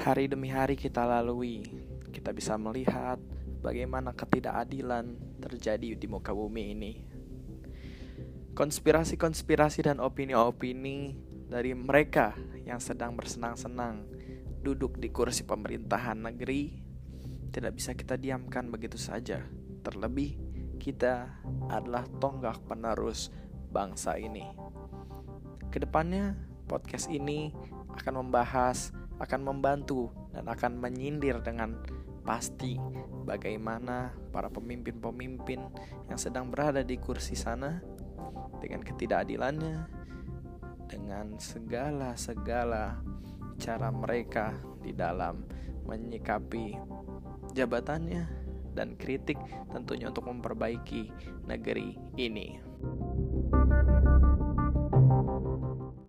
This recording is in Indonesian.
Hari demi hari kita lalui, kita bisa melihat bagaimana ketidakadilan terjadi di muka bumi ini. Konspirasi-konspirasi dan opini-opini dari mereka yang sedang bersenang-senang duduk di kursi pemerintahan negeri tidak bisa kita diamkan begitu saja. Terlebih, kita adalah tonggak penerus bangsa ini. Ke depannya, podcast ini akan membahas, akan membantu, dan akan menyindir dengan pasti bagaimana para pemimpin-pemimpin yang sedang berada di kursi sana dengan ketidakadilannya, dengan segala-segala cara mereka di dalam menyikapi jabatannya dan kritik tentunya untuk memperbaiki negeri ini.